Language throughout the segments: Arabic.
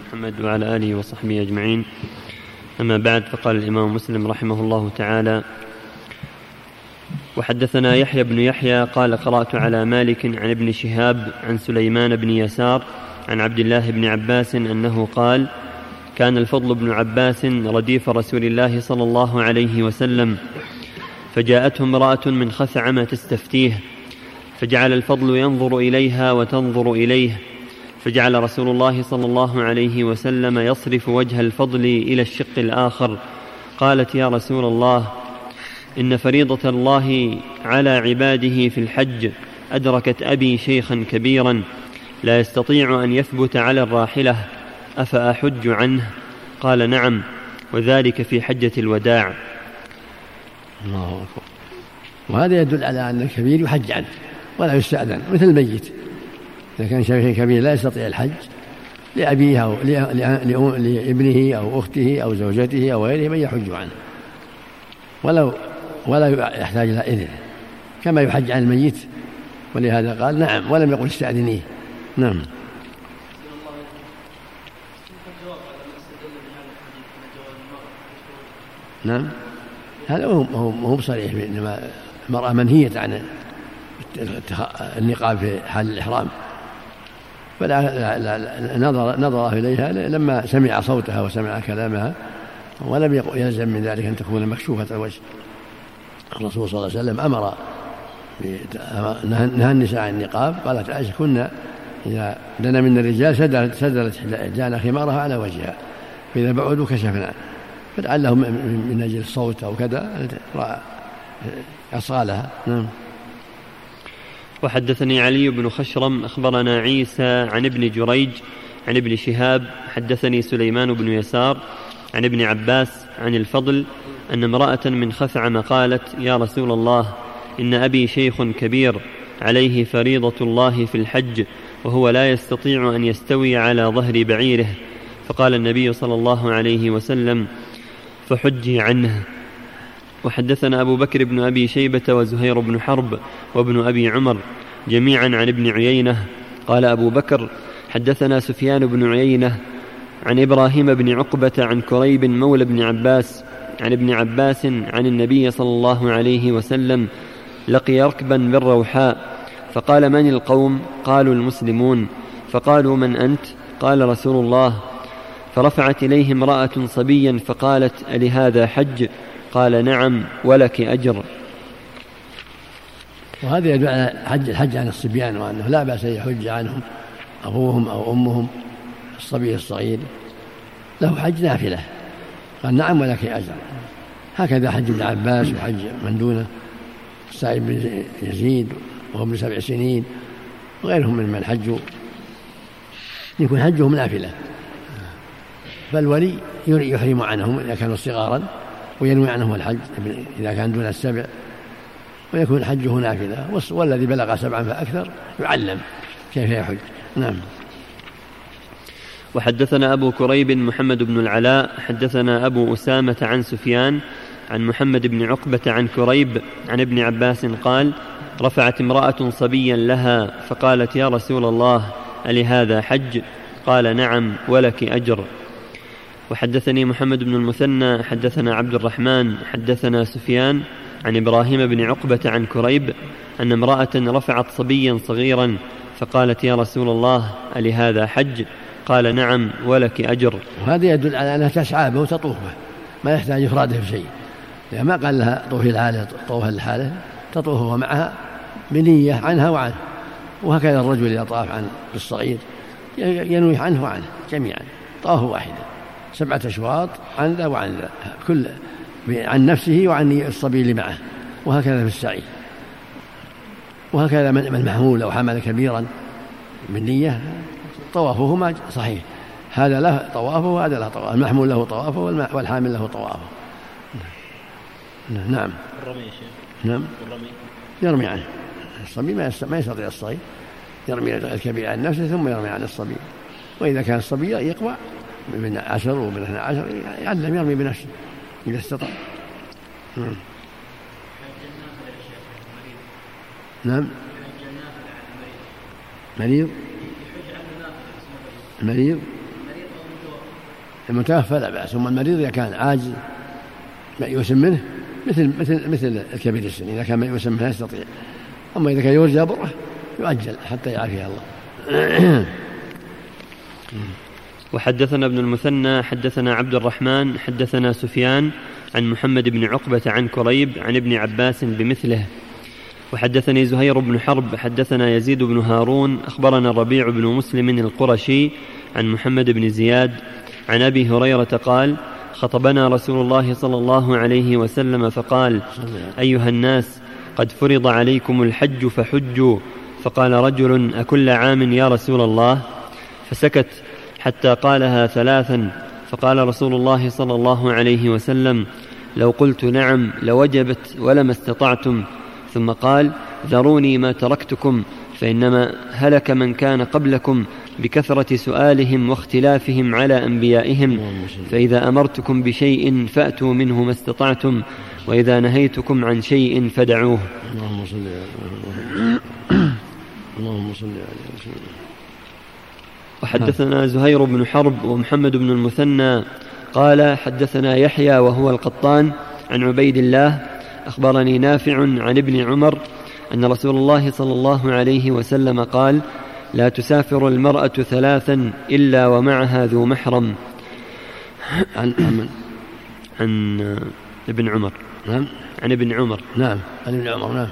محمد وعلى آله وصحبه أجمعين. أما بعد فقال الإمام مسلم رحمه الله تعالى وحدثنا يحيى بن يحيى قال قرأت على مالك عن ابن شهاب عن سليمان بن يسار عن عبد الله بن عباس أنه قال كان الفضل بن عباس رديف رسول الله صلى الله عليه وسلم فجاءته امرأة من خثعم تستفتيه فجعل الفضل ينظر إليها وتنظر إليه فجعل رسول الله صلى الله عليه وسلم يصرف وجه الفضل إلى الشق الآخر. قالت يا رسول الله إن فريضة الله على عباده في الحج أدركت أبي شيخا كبيرا لا يستطيع أن يثبت على الراحلة أفأحج عنه؟ قال نعم وذلك في حجة الوداع. الله أكبر. وهذا يدل على أن الكبير يحج عنه ولا يستأذن مثل الميت. إذا كان شيخ كبير لا يستطيع الحج لأبيه أو لابنه أو أخته أو زوجته أو غيره من يحج عنه. ولو ولا يحتاج إلى إذن كما يحج عن الميت. ولهذا قال نعم ولم يقل استأذنيه. نعم. نعم. هذا هو هو بصريح انما المرأة منهية عن النقاب في حال الإحرام. فلا نظر نظر إليها لما سمع صوتها وسمع كلامها ولم يلزم من ذلك أن تكون مكشوفة الوجه. الرسول صلى الله عليه وسلم أمر نهى النساء عن النقاب قالت عائشة كنا إذا دنا من الرجال سدلت سدلت احدانا خمارها على وجهها فإذا بعدوا كشفنا. فلعله من أجل الصوت أو كذا أصالها. نعم. وحدثني علي بن خشرم أخبرنا عيسى عن ابن جريج عن ابن شهاب حدثني سليمان بن يسار عن ابن عباس عن الفضل أن امرأة من خثعم قالت يا رسول الله إن أبي شيخ كبير عليه فريضة الله في الحج وهو لا يستطيع أن يستوي على ظهر بعيره. فقال النبي صلى الله عليه وسلم فحجي عنه. وحدثنا أبو بكر بن أبي شيبة وزهير بن حرب وابن أبي عمر جميعا عن ابن عيينة. قال أبو بكر حدثنا سفيان بن عيينة عن إبراهيم بن عقبة عن كريب مولى بن عباس عن ابن عباس عن النبي صلى الله عليه وسلم لقي ركبا بالروحاء فقال من القوم؟ قالوا المسلمون. فقالوا من أنت؟ قال رسول الله. فرفعت إليه امرأة صبيا فقالت ألهذا حج؟ قال نعم ولك أجر. وهذا يدل على حج الحج عن الصبيان وأنه لا بأس أن يحج عنهم أبوهم أو أمهم الصبي الصغير. له حج نافلة. قال نعم ولك أجر. هكذا حج ابن عباس وحج من دونه. سعيد بن يزيد وهو ابن سبع سنين وغيرهم من من حجوا. يكون حجهم نافلة. فالولي يحرم عنهم إذا كانوا صغارا. وينوي عنهم الحج إذا كان دون السبع ويكون حجه نافلة والذي بلغ سبعا فأكثر يعلم كيف يحج. نعم. وحدثنا أبو كريب محمد بن العلاء حدثنا أبو أسامة عن سفيان عن محمد بن عقبة عن كريب عن ابن عباس قال رفعت امرأة صبيا لها فقالت يا رسول الله ألهذا حج؟ قال نعم ولك أجر. وحدثني محمد بن المثنى حدثنا عبد الرحمن حدثنا سفيان عن إبراهيم بن عقبة عن كريب أن امرأة رفعت صبيا صغيرا فقالت يا رسول الله ألهذا حج؟ قال نعم ولك أجر. وهذا يدل على أنها تسعى به وتطوف به ما يحتاج إفراده في شيء. يعني ما قال لها طوفي الحالة طوفها تطوف هو معها بنية عنها وعنه. وهكذا الرجل إذا طاف عن الصغير ينوي عنه وعنه جميعا طواف واحدا سبعة أشواط عن ذا وعن ذا كل عن نفسه وعن الصبي اللي معه وهكذا في السعي. وهكذا من المحمول لو حمل كبيرا بالنية طوافهما صحيح. هذا له طوافه وهذا له طوافه المحمول له طوافه والحامل له طوافه. نعم. الرمي نعم. الرمي. يرمي عنه. الصبي ما ما يستطيع الصغير يرمي الكبير عن نفسه ثم يرمي عن الصبي. وإذا كان الصبي يقوى من عشر ومن اثنى عشر يعلم يرمي بنفسه إذا استطاع. نعم. نعم. مريض؟ مريض؟ المتوفى لا بأس أما المريض إذا كان عاجز ميؤوس منه مثل مثل مثل الكبير السن إذا كان ميؤوس منه يستطيع. أما إذا كان يرجى بره يؤجل حتى يعافيه الله. وحدثنا ابن المثنى حدثنا عبد الرحمن حدثنا سفيان عن محمد بن عقبة عن كريب عن ابن عباس بمثله. وحدثني زهير بن حرب حدثنا يزيد بن هارون أخبرنا الربيع بن مسلم القرشي عن محمد بن زياد عن أبي هريرة قال خطبنا رسول الله صلى الله عليه وسلم فقال أيها الناس قد فرض عليكم الحج فحجوا. فقال رجل أكل عام يا رسول الله؟ فسكت. حتى قالها ثلاثا فقال رسول الله صلى الله عليه وسلم لو قلت نعم لوجبت ولما استطعتم. ثم قال ذروني ما تركتكم فإنما هلك من كان قبلكم بكثرة سؤالهم واختلافهم على أنبيائهم فإذا أمرتكم بشيء فأتوا منه ما استطعتم وإذا نهيتكم عن شيء فدعوه. اللهم صل على اللهم صل على وحدثنا زهير بن حرب ومحمد بن المثنى قال حدثنا يحيى وهو القطان عن عبيد الله أخبرني نافع عن ابن عمر أن رسول الله صلى الله عليه وسلم قال لا تسافر المرأة ثلاثا إلا ومعها ذو محرم. عن عن, ابن عمر. نعم. عن ابن عمر. نعم. عن ابن عمر نعم.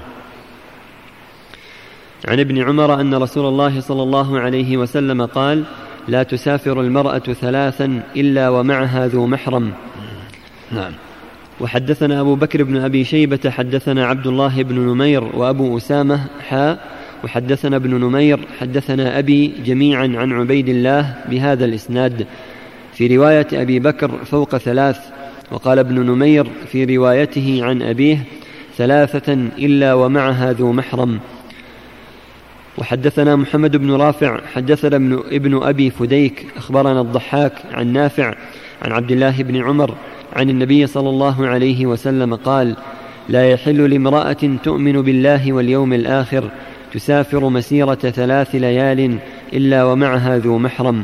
عن ابن عمر أن رسول الله صلى الله عليه وسلم قال لا تسافر المرأة ثلاثا إلا ومعها ذو محرم. نعم. وحدثنا أبو بكر بن أبي شيبة حدثنا عبد الله بن نمير وأبو أسامة حاء وحدثنا ابن نمير حدثنا أبي جميعا عن عبيد الله بهذا الإسناد. في رواية أبي بكر فوق ثلاث وقال ابن نمير في روايته عن أبيه ثلاثة إلا ومعها ذو محرم. وحدثنا محمد بن رافع حدثنا ابن, ابن أبي فديك أخبرنا الضحاك عن نافع عن عبد الله بن عمر عن النبي صلى الله عليه وسلم قال لا يحل لامرأة تؤمن بالله واليوم الآخر تسافر مسيرة ثلاث ليال إلا ومعها ذو محرم.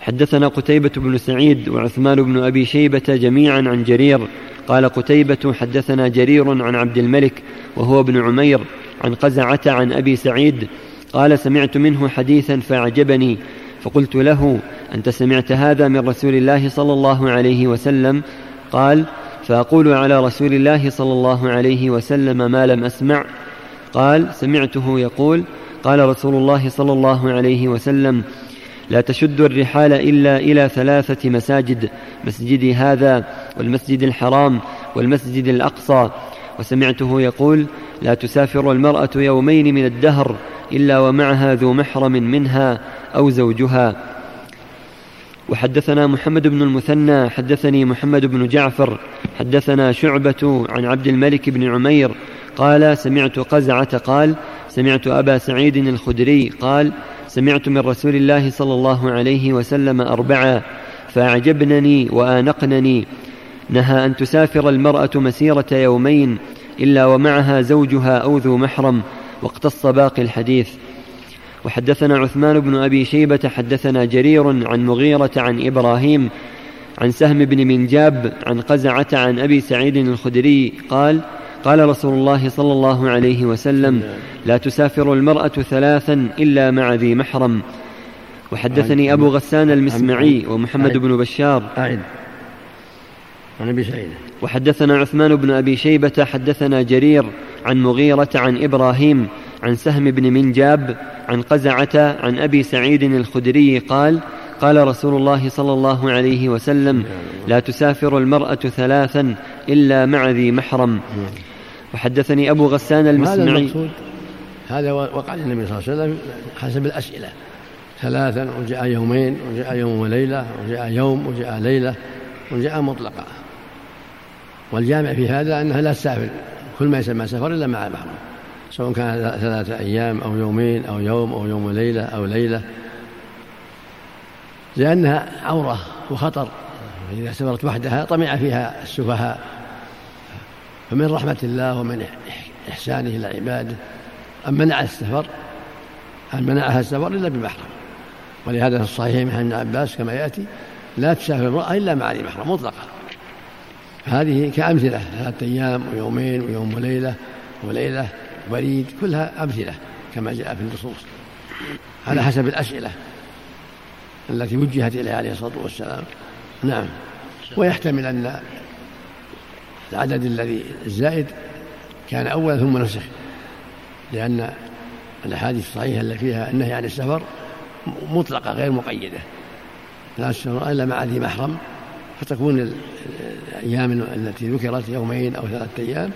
حدثنا قتيبة بن سعيد وعثمان بن أبي شيبة جميعا عن جرير قال قتيبة حدثنا جرير عن عبد الملك وهو ابن عمير عن قزعة عن أبي سعيد قال سمعت منه حديثا فأعجبني فقلت له أنت سمعت هذا من رسول الله صلى الله عليه وسلم؟ قال فأقول على رسول الله صلى الله عليه وسلم ما لم أسمع. قال سمعته يقول قال رسول الله صلى الله عليه وسلم لا تشد الرحال إلا إلى ثلاثة مساجد مسجدي هذا والمسجد الحرام والمسجد الأقصى. وسمعته يقول لا تسافر المرأة يومين من الدهر إلا ومعها ذو محرم منها أو زوجها. وحدثنا محمد بن المثنى حدثني محمد بن جعفر حدثنا شعبة عن عبد الملك بن عمير قال سمعت قزعة قال سمعت أبا سعيد الخدري قال سمعت من رسول الله صلى الله عليه وسلم أربعا فأعجبنني وآنقنني. نهى أن تسافر المرأة مسيرة يومين إلا ومعها زوجها أو ذو محرم واقتص باقي الحديث. وحدثنا عثمان بن أبي شيبة حدثنا جرير عن مغيرة عن إبراهيم عن سهم بن منجاب عن قزعة عن أبي سعيد الخدري قال قال رسول الله صلى الله عليه وسلم لا تسافر المرأة ثلاثا إلا مع ذي محرم. وحدثني أبو غسان المسمعي ومحمد بن بشار. أعد. عن أبي سعيد. وحدثنا عثمان بن أبي شيبة حدثنا جرير عن مغيرة عن إبراهيم عن سهم بن منجاب عن قزعة عن أبي سعيد الخدري قال قال رسول الله صلى الله عليه وسلم لا تسافر المرأة ثلاثا إلا مع ذي محرم. وحدثني أبو غسان المسمعي. هذا المقصود. هذا وقع النبي صلى الله عليه وسلم حسب الأسئلة. ثلاثا وجاء يومين وجاء يوم وليلة وجاء يوم وجاء ليلة وجاء مطلقة والجامع في هذا أنها لا تسافر كل ما يسمى سفر إلا مع محرم سواء كان ثلاثة أيام أو يومين أو يوم أو يوم وليلة أو ليلة. لأنها عورة وخطر. إذا سافرت وحدها طمع فيها السفهاء. فمن رحمة الله ومن إحسانه إلى عباده. أن منع السفر أن منعها السفر إلا بمحرم. ولهذا في الصحيح من ابن عباس كما يأتي لا تسافر امرأة إلا مع ذي محرم مطلقة هذه كأمثلة ثلاثة أيام ويومين ويوم وليلة وليلة بريد كلها أمثلة كما جاء في النصوص على حسب الأسئلة التي وجهت إليه عليه الصلاة والسلام. نعم. ويحتمل أن العدد الذي الزائد كان أولا ثم نسخ لأن الأحاديث الصحيحة اللي فيها النهي عن السفر مطلقة غير مقيدة لا السفر إلا مع ذي محرم. فتكون الأيام التي ذكرت يومين أو ثلاثة أيام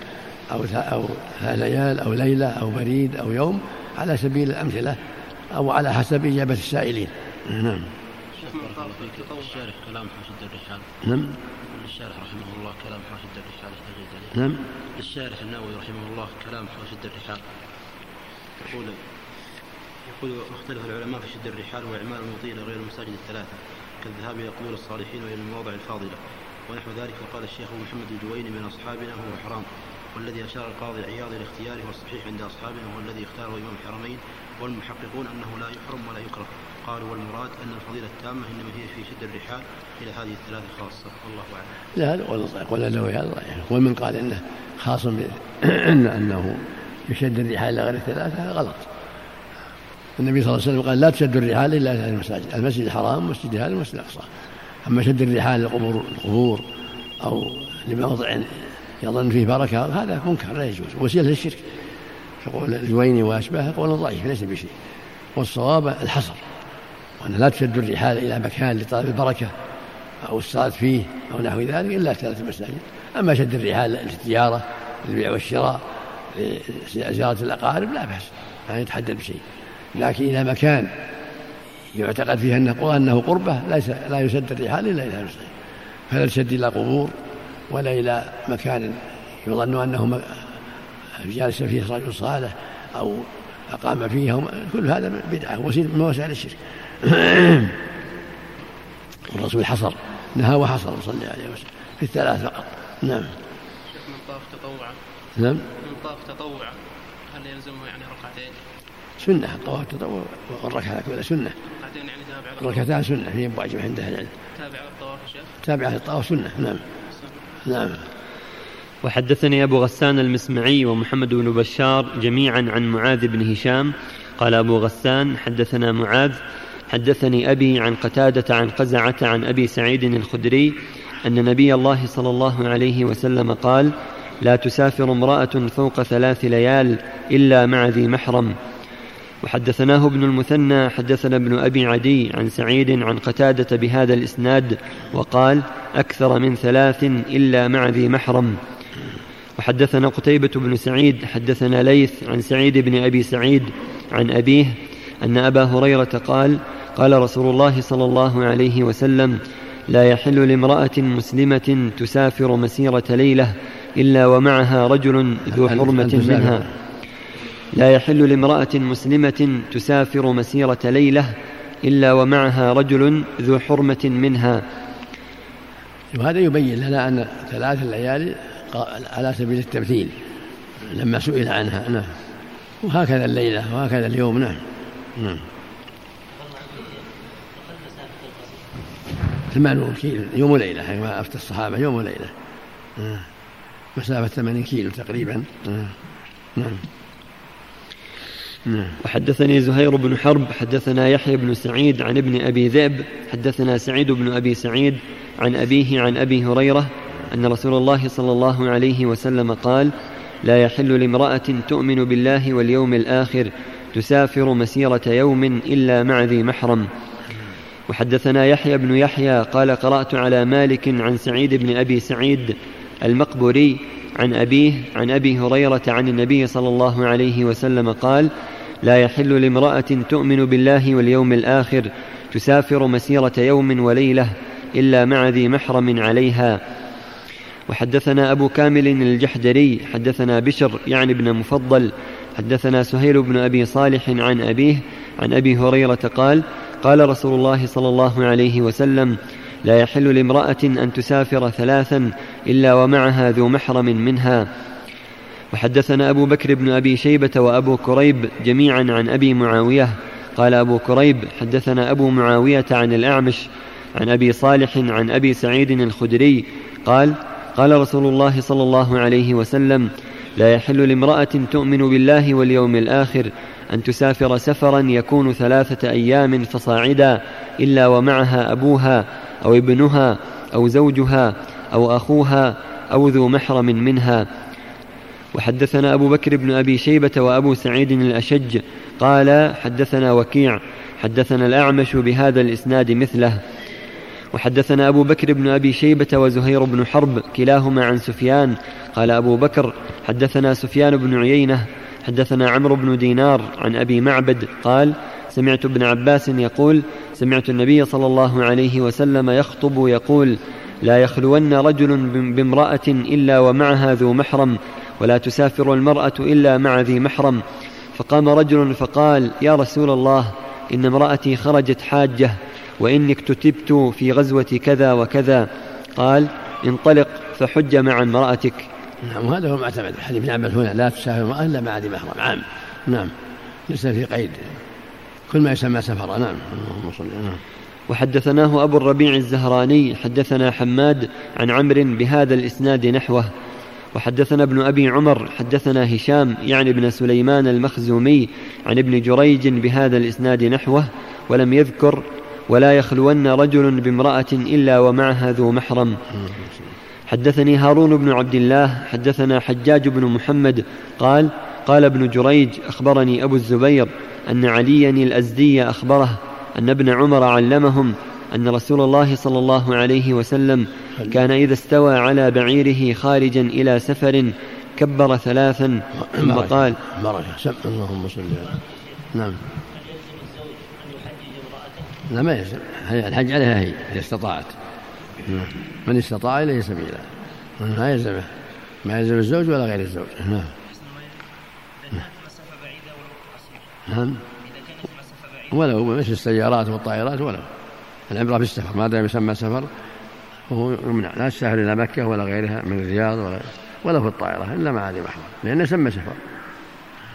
أو أو ثلاث ليال أو ليلة أو بريد أو يوم على سبيل الأمثلة أو على حسب إجابة السائلين. نعم. الشارح كلام حاشد الرحال نعم. الشارح رحمه الله كلام حاشد الرحال نعم. الشارح النووي رحمه الله كلام حاشد الرحال يقول يقول مختلف العلماء في شد الرحال وإعمال المطيع غير المساجد الثلاثة. كالذهاب إلى قبور الصالحين والى المواضع الفاضله ونحو ذلك وقال الشيخ محمد الجويني من أصحابنا هو حرام والذي أشار القاضي عياض إلى اختياره والصحيح عند أصحابنا هو الذي اختاره امام الحرمين والمحققون أنه لا يحرم ولا يكره قالوا والمراد أن الفضيلة التامة إنما هي في شد الرحال إلى هذه الثلاثة خاصة والله أعلم. لا هذا يقول النووي هذا ومن قال إنه خاص أنه يشد الرحال إلى غير الثلاثة غلط. النبي صلى الله عليه وسلم قال لا تشد الرحال إلا إلى المساجد، المسجد الحرام مسجد هذا المسجد الاقصى. أما شد الرحال للقبور القبور أو لموضع يظن فيه بركة هذا منكر لا يجوز وسيلة للشرك. يقول الجويني وأشباهه قول ضعيف ليس بشيء. والصواب الحصر وأن لا تشد الرحال إلى مكان لطلب البركة أو الصلاة فيه أو نحو ذلك إلا ثلاث مساجد أما شد الرحال للتجارة للبيع والشراء لزيارة الأقارب لا بأس لا يتحدد بشيء لكن إلى مكان يعتقد فيه أنه أنه قربة ليس لا يسد الرحال إلا إلى المساجد فلا تشد إلى قبور ولا إلى مكان يظن أنه جالس فيه رجل صالح أو أقام فيه كل هذا بدعة وسيلة من وسائل الشرك. الرسول حصر نهى وحصر صلى الله عليه وسلم في الثلاث فقط. نعم. من طاف تطوعا. نعم. من طاف تطوعا هل يلزمه يعني ركعتين؟ سنة الطواف التطوع والركعة كلها سنة. ركعتين يعني تابع الركعتان سنة في واجب عند أهل العلم. تابع الطواف يا شيخ؟ تابعة للطواف سنة نعم. نعم. وحدثني أبو غسان المسمعي ومحمد بن بشار جميعا عن معاذ بن هشام. قال أبو غسان حدثنا معاذ. حدثني أبي عن قتادة عن قزعة عن أبي سعيد الخدري أن نبي الله صلى الله عليه وسلم قال لا تسافر امرأة فوق ثلاث ليال إلا مع ذي محرم. وحدثناه ابن المثنى حدثنا ابن أبي عدي عن سعيد عن قتادة بهذا الإسناد وقال أكثر من ثلاث إلا مع ذي محرم. وحدثنا قتيبة بن سعيد حدثنا ليث عن سعيد بن أبي سعيد عن أبيه أن أبا هريرة قال قال رسول الله صلى الله عليه وسلم لا يحل لامرأة مسلمة تسافر مسيرة ليلة إلا ومعها رجل ذو حرمة منها. لا يحل لامرأة مسلمة تسافر مسيرة ليلة إلا ومعها رجل ذو حرمة منها. وهذا يبين لنا أن ثلاث الليالي على سبيل التمثيل. لما سئل عنها نعم. وهكذا الليلة وهكذا اليوم نعم. نعم. ثمانون كيلو يوم وليلة كما أفتى الصحابة يوم وليلة. آه. مسافة ثمانين كيلو تقريبا. آه. نعم. نعم. وحدثني زهير بن حرب حدثنا يحيى بن سعيد عن ابن أبي ذئب حدثنا سعيد بن أبي سعيد عن أبيه عن أبي هريرة أن رسول الله صلى الله عليه وسلم قال لا يحل لامرأة تؤمن بالله واليوم الآخر تسافر مسيرة يوم إلا مع ذي محرم. وحدثنا يحيى بن يحيى قال قرأت على مالك عن سعيد بن أبي سعيد المقبوري عن أبيه عن أبي هريرة عن النبي صلى الله عليه وسلم قال لا يحل لامرأة تؤمن بالله واليوم الآخر تسافر مسيرة يوم وليلة إلا مع ذي محرم عليها. وحدثنا أبو كامل الجحدري حدثنا بشر يعني ابن مفضل حدثنا سهيل بن أبي صالح عن أبيه عن أبي هريرة قال قال رسول الله صلى الله عليه وسلم لا يحل لامرأة أن تسافر ثلاثا إلا ومعها ذو محرم منها. وحدثنا أبو بكر بن أبي شيبة وأبو كريب جميعا عن أبي معاوية. قال أبو كريب حدثنا أبو معاوية عن الأعمش عن أبي صالح عن أبي سعيد الخدري. قال قال رسول الله صلى الله عليه وسلم لا يحل لامرأة تؤمن بالله واليوم الآخر أن تسافر سفرا يكون ثلاثة أيام فصاعدا إلا ومعها أبوها أو ابنها أو زوجها أو أخوها أو ذو محرم منها. وحدثنا أبو بكر بن أبي شيبة وأبو سعيد الأشج قال حدثنا وكيع حدثنا الأعمش بهذا الإسناد مثله. وحدثنا أبو بكر بن أبي شيبة وزهير بن حرب كلاهما عن سفيان قال أبو بكر حدثنا سفيان بن عيينة حدثنا عمرو بن دينار عن أبي معبد قال سمعت ابن عباس يقول سمعت النبي صلى الله عليه وسلم يخطب يقول لا يخلون رجل بامرأة إلا ومعها ذو محرم ولا تسافر المرأة إلا مع ذي محرم. فقام رجل فقال يا رسول الله إن امرأتي خرجت حاجة وإني اكتتبت في غزوة كذا وكذا. قال انطلق فحج مع امرأتك. نعم وهذا هو معتمد. حديث ابن عباس هنا لا تسافر المرأة إلا مع ذي محرم. عام. نعم. ليس في قيد. كل ما يسمى سفرا نعم. اللهم صل نعم. وحدثناه أبو الربيع الزهراني حدثنا حماد عن عمرو بهذا الإسناد نحوه. وحدثنا ابن أبي عمر حدثنا هشام يعني ابن سليمان المخزومي عن ابن جريج بهذا الإسناد نحوه ولم يذكر ولا يخلون رجل بامرأة إلا ومعها ذو محرم. حدثني هارون بن عبد الله حدثنا حجاج بن محمد قال قال ابن جريج أخبرني أبو الزبير أن عليا الأزدي أخبره أن ابن عمر علمهم أن رسول الله صلى الله عليه وسلم كان إذا استوى على بعيره خارجا إلى سفر كبر ثلاثا ثم قال بركة اللهم صل نعم. لا ما يلزم الحج عليها هي إذا استطاعت. نعم. من استطاع إليه سبيلا. ما يلزمه ما يلزم الزوج ولا غير الزوج. نعم. نعم. ولو مثل السيارات والطائرات ولو العبرة بالسفر ما دام يسمى سفر وهو يمنع. لا تسافر إلى مكة ولا غيرها من الرياض ولا ولا في الطائرة إلا مع هذه محرم لأنه يسمى سفر.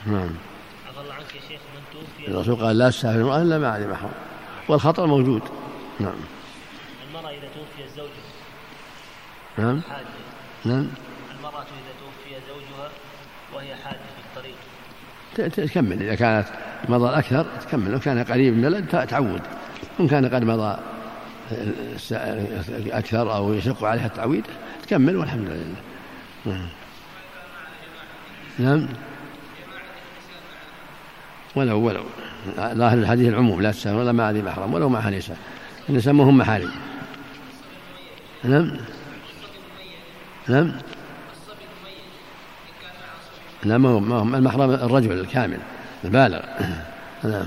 نعم. الرسول قال لا تسافر المرأة إلا مع هذه محرم والخطر موجود. نعم. المرأة إذا توفي الزوج نعم. حاجة نعم. المرأة إذا توفي زوجها وهي حاجة في الطريق تكمل. إذا كانت مضى الأكثر تكمل لو كان قريب من البلد تعود. إن كان قد مضى أكثر أو يشق عليها التعويض تكمل والحمد لله. نعم, نعم. ولو ولو. ظاهر الحديث العموم لا تسافر ولا مع ذي محرم ولو مع نساء النساء ما هم محارم. نعم. نعم. هو المحرم الرجل الكامل البالغ. نعم.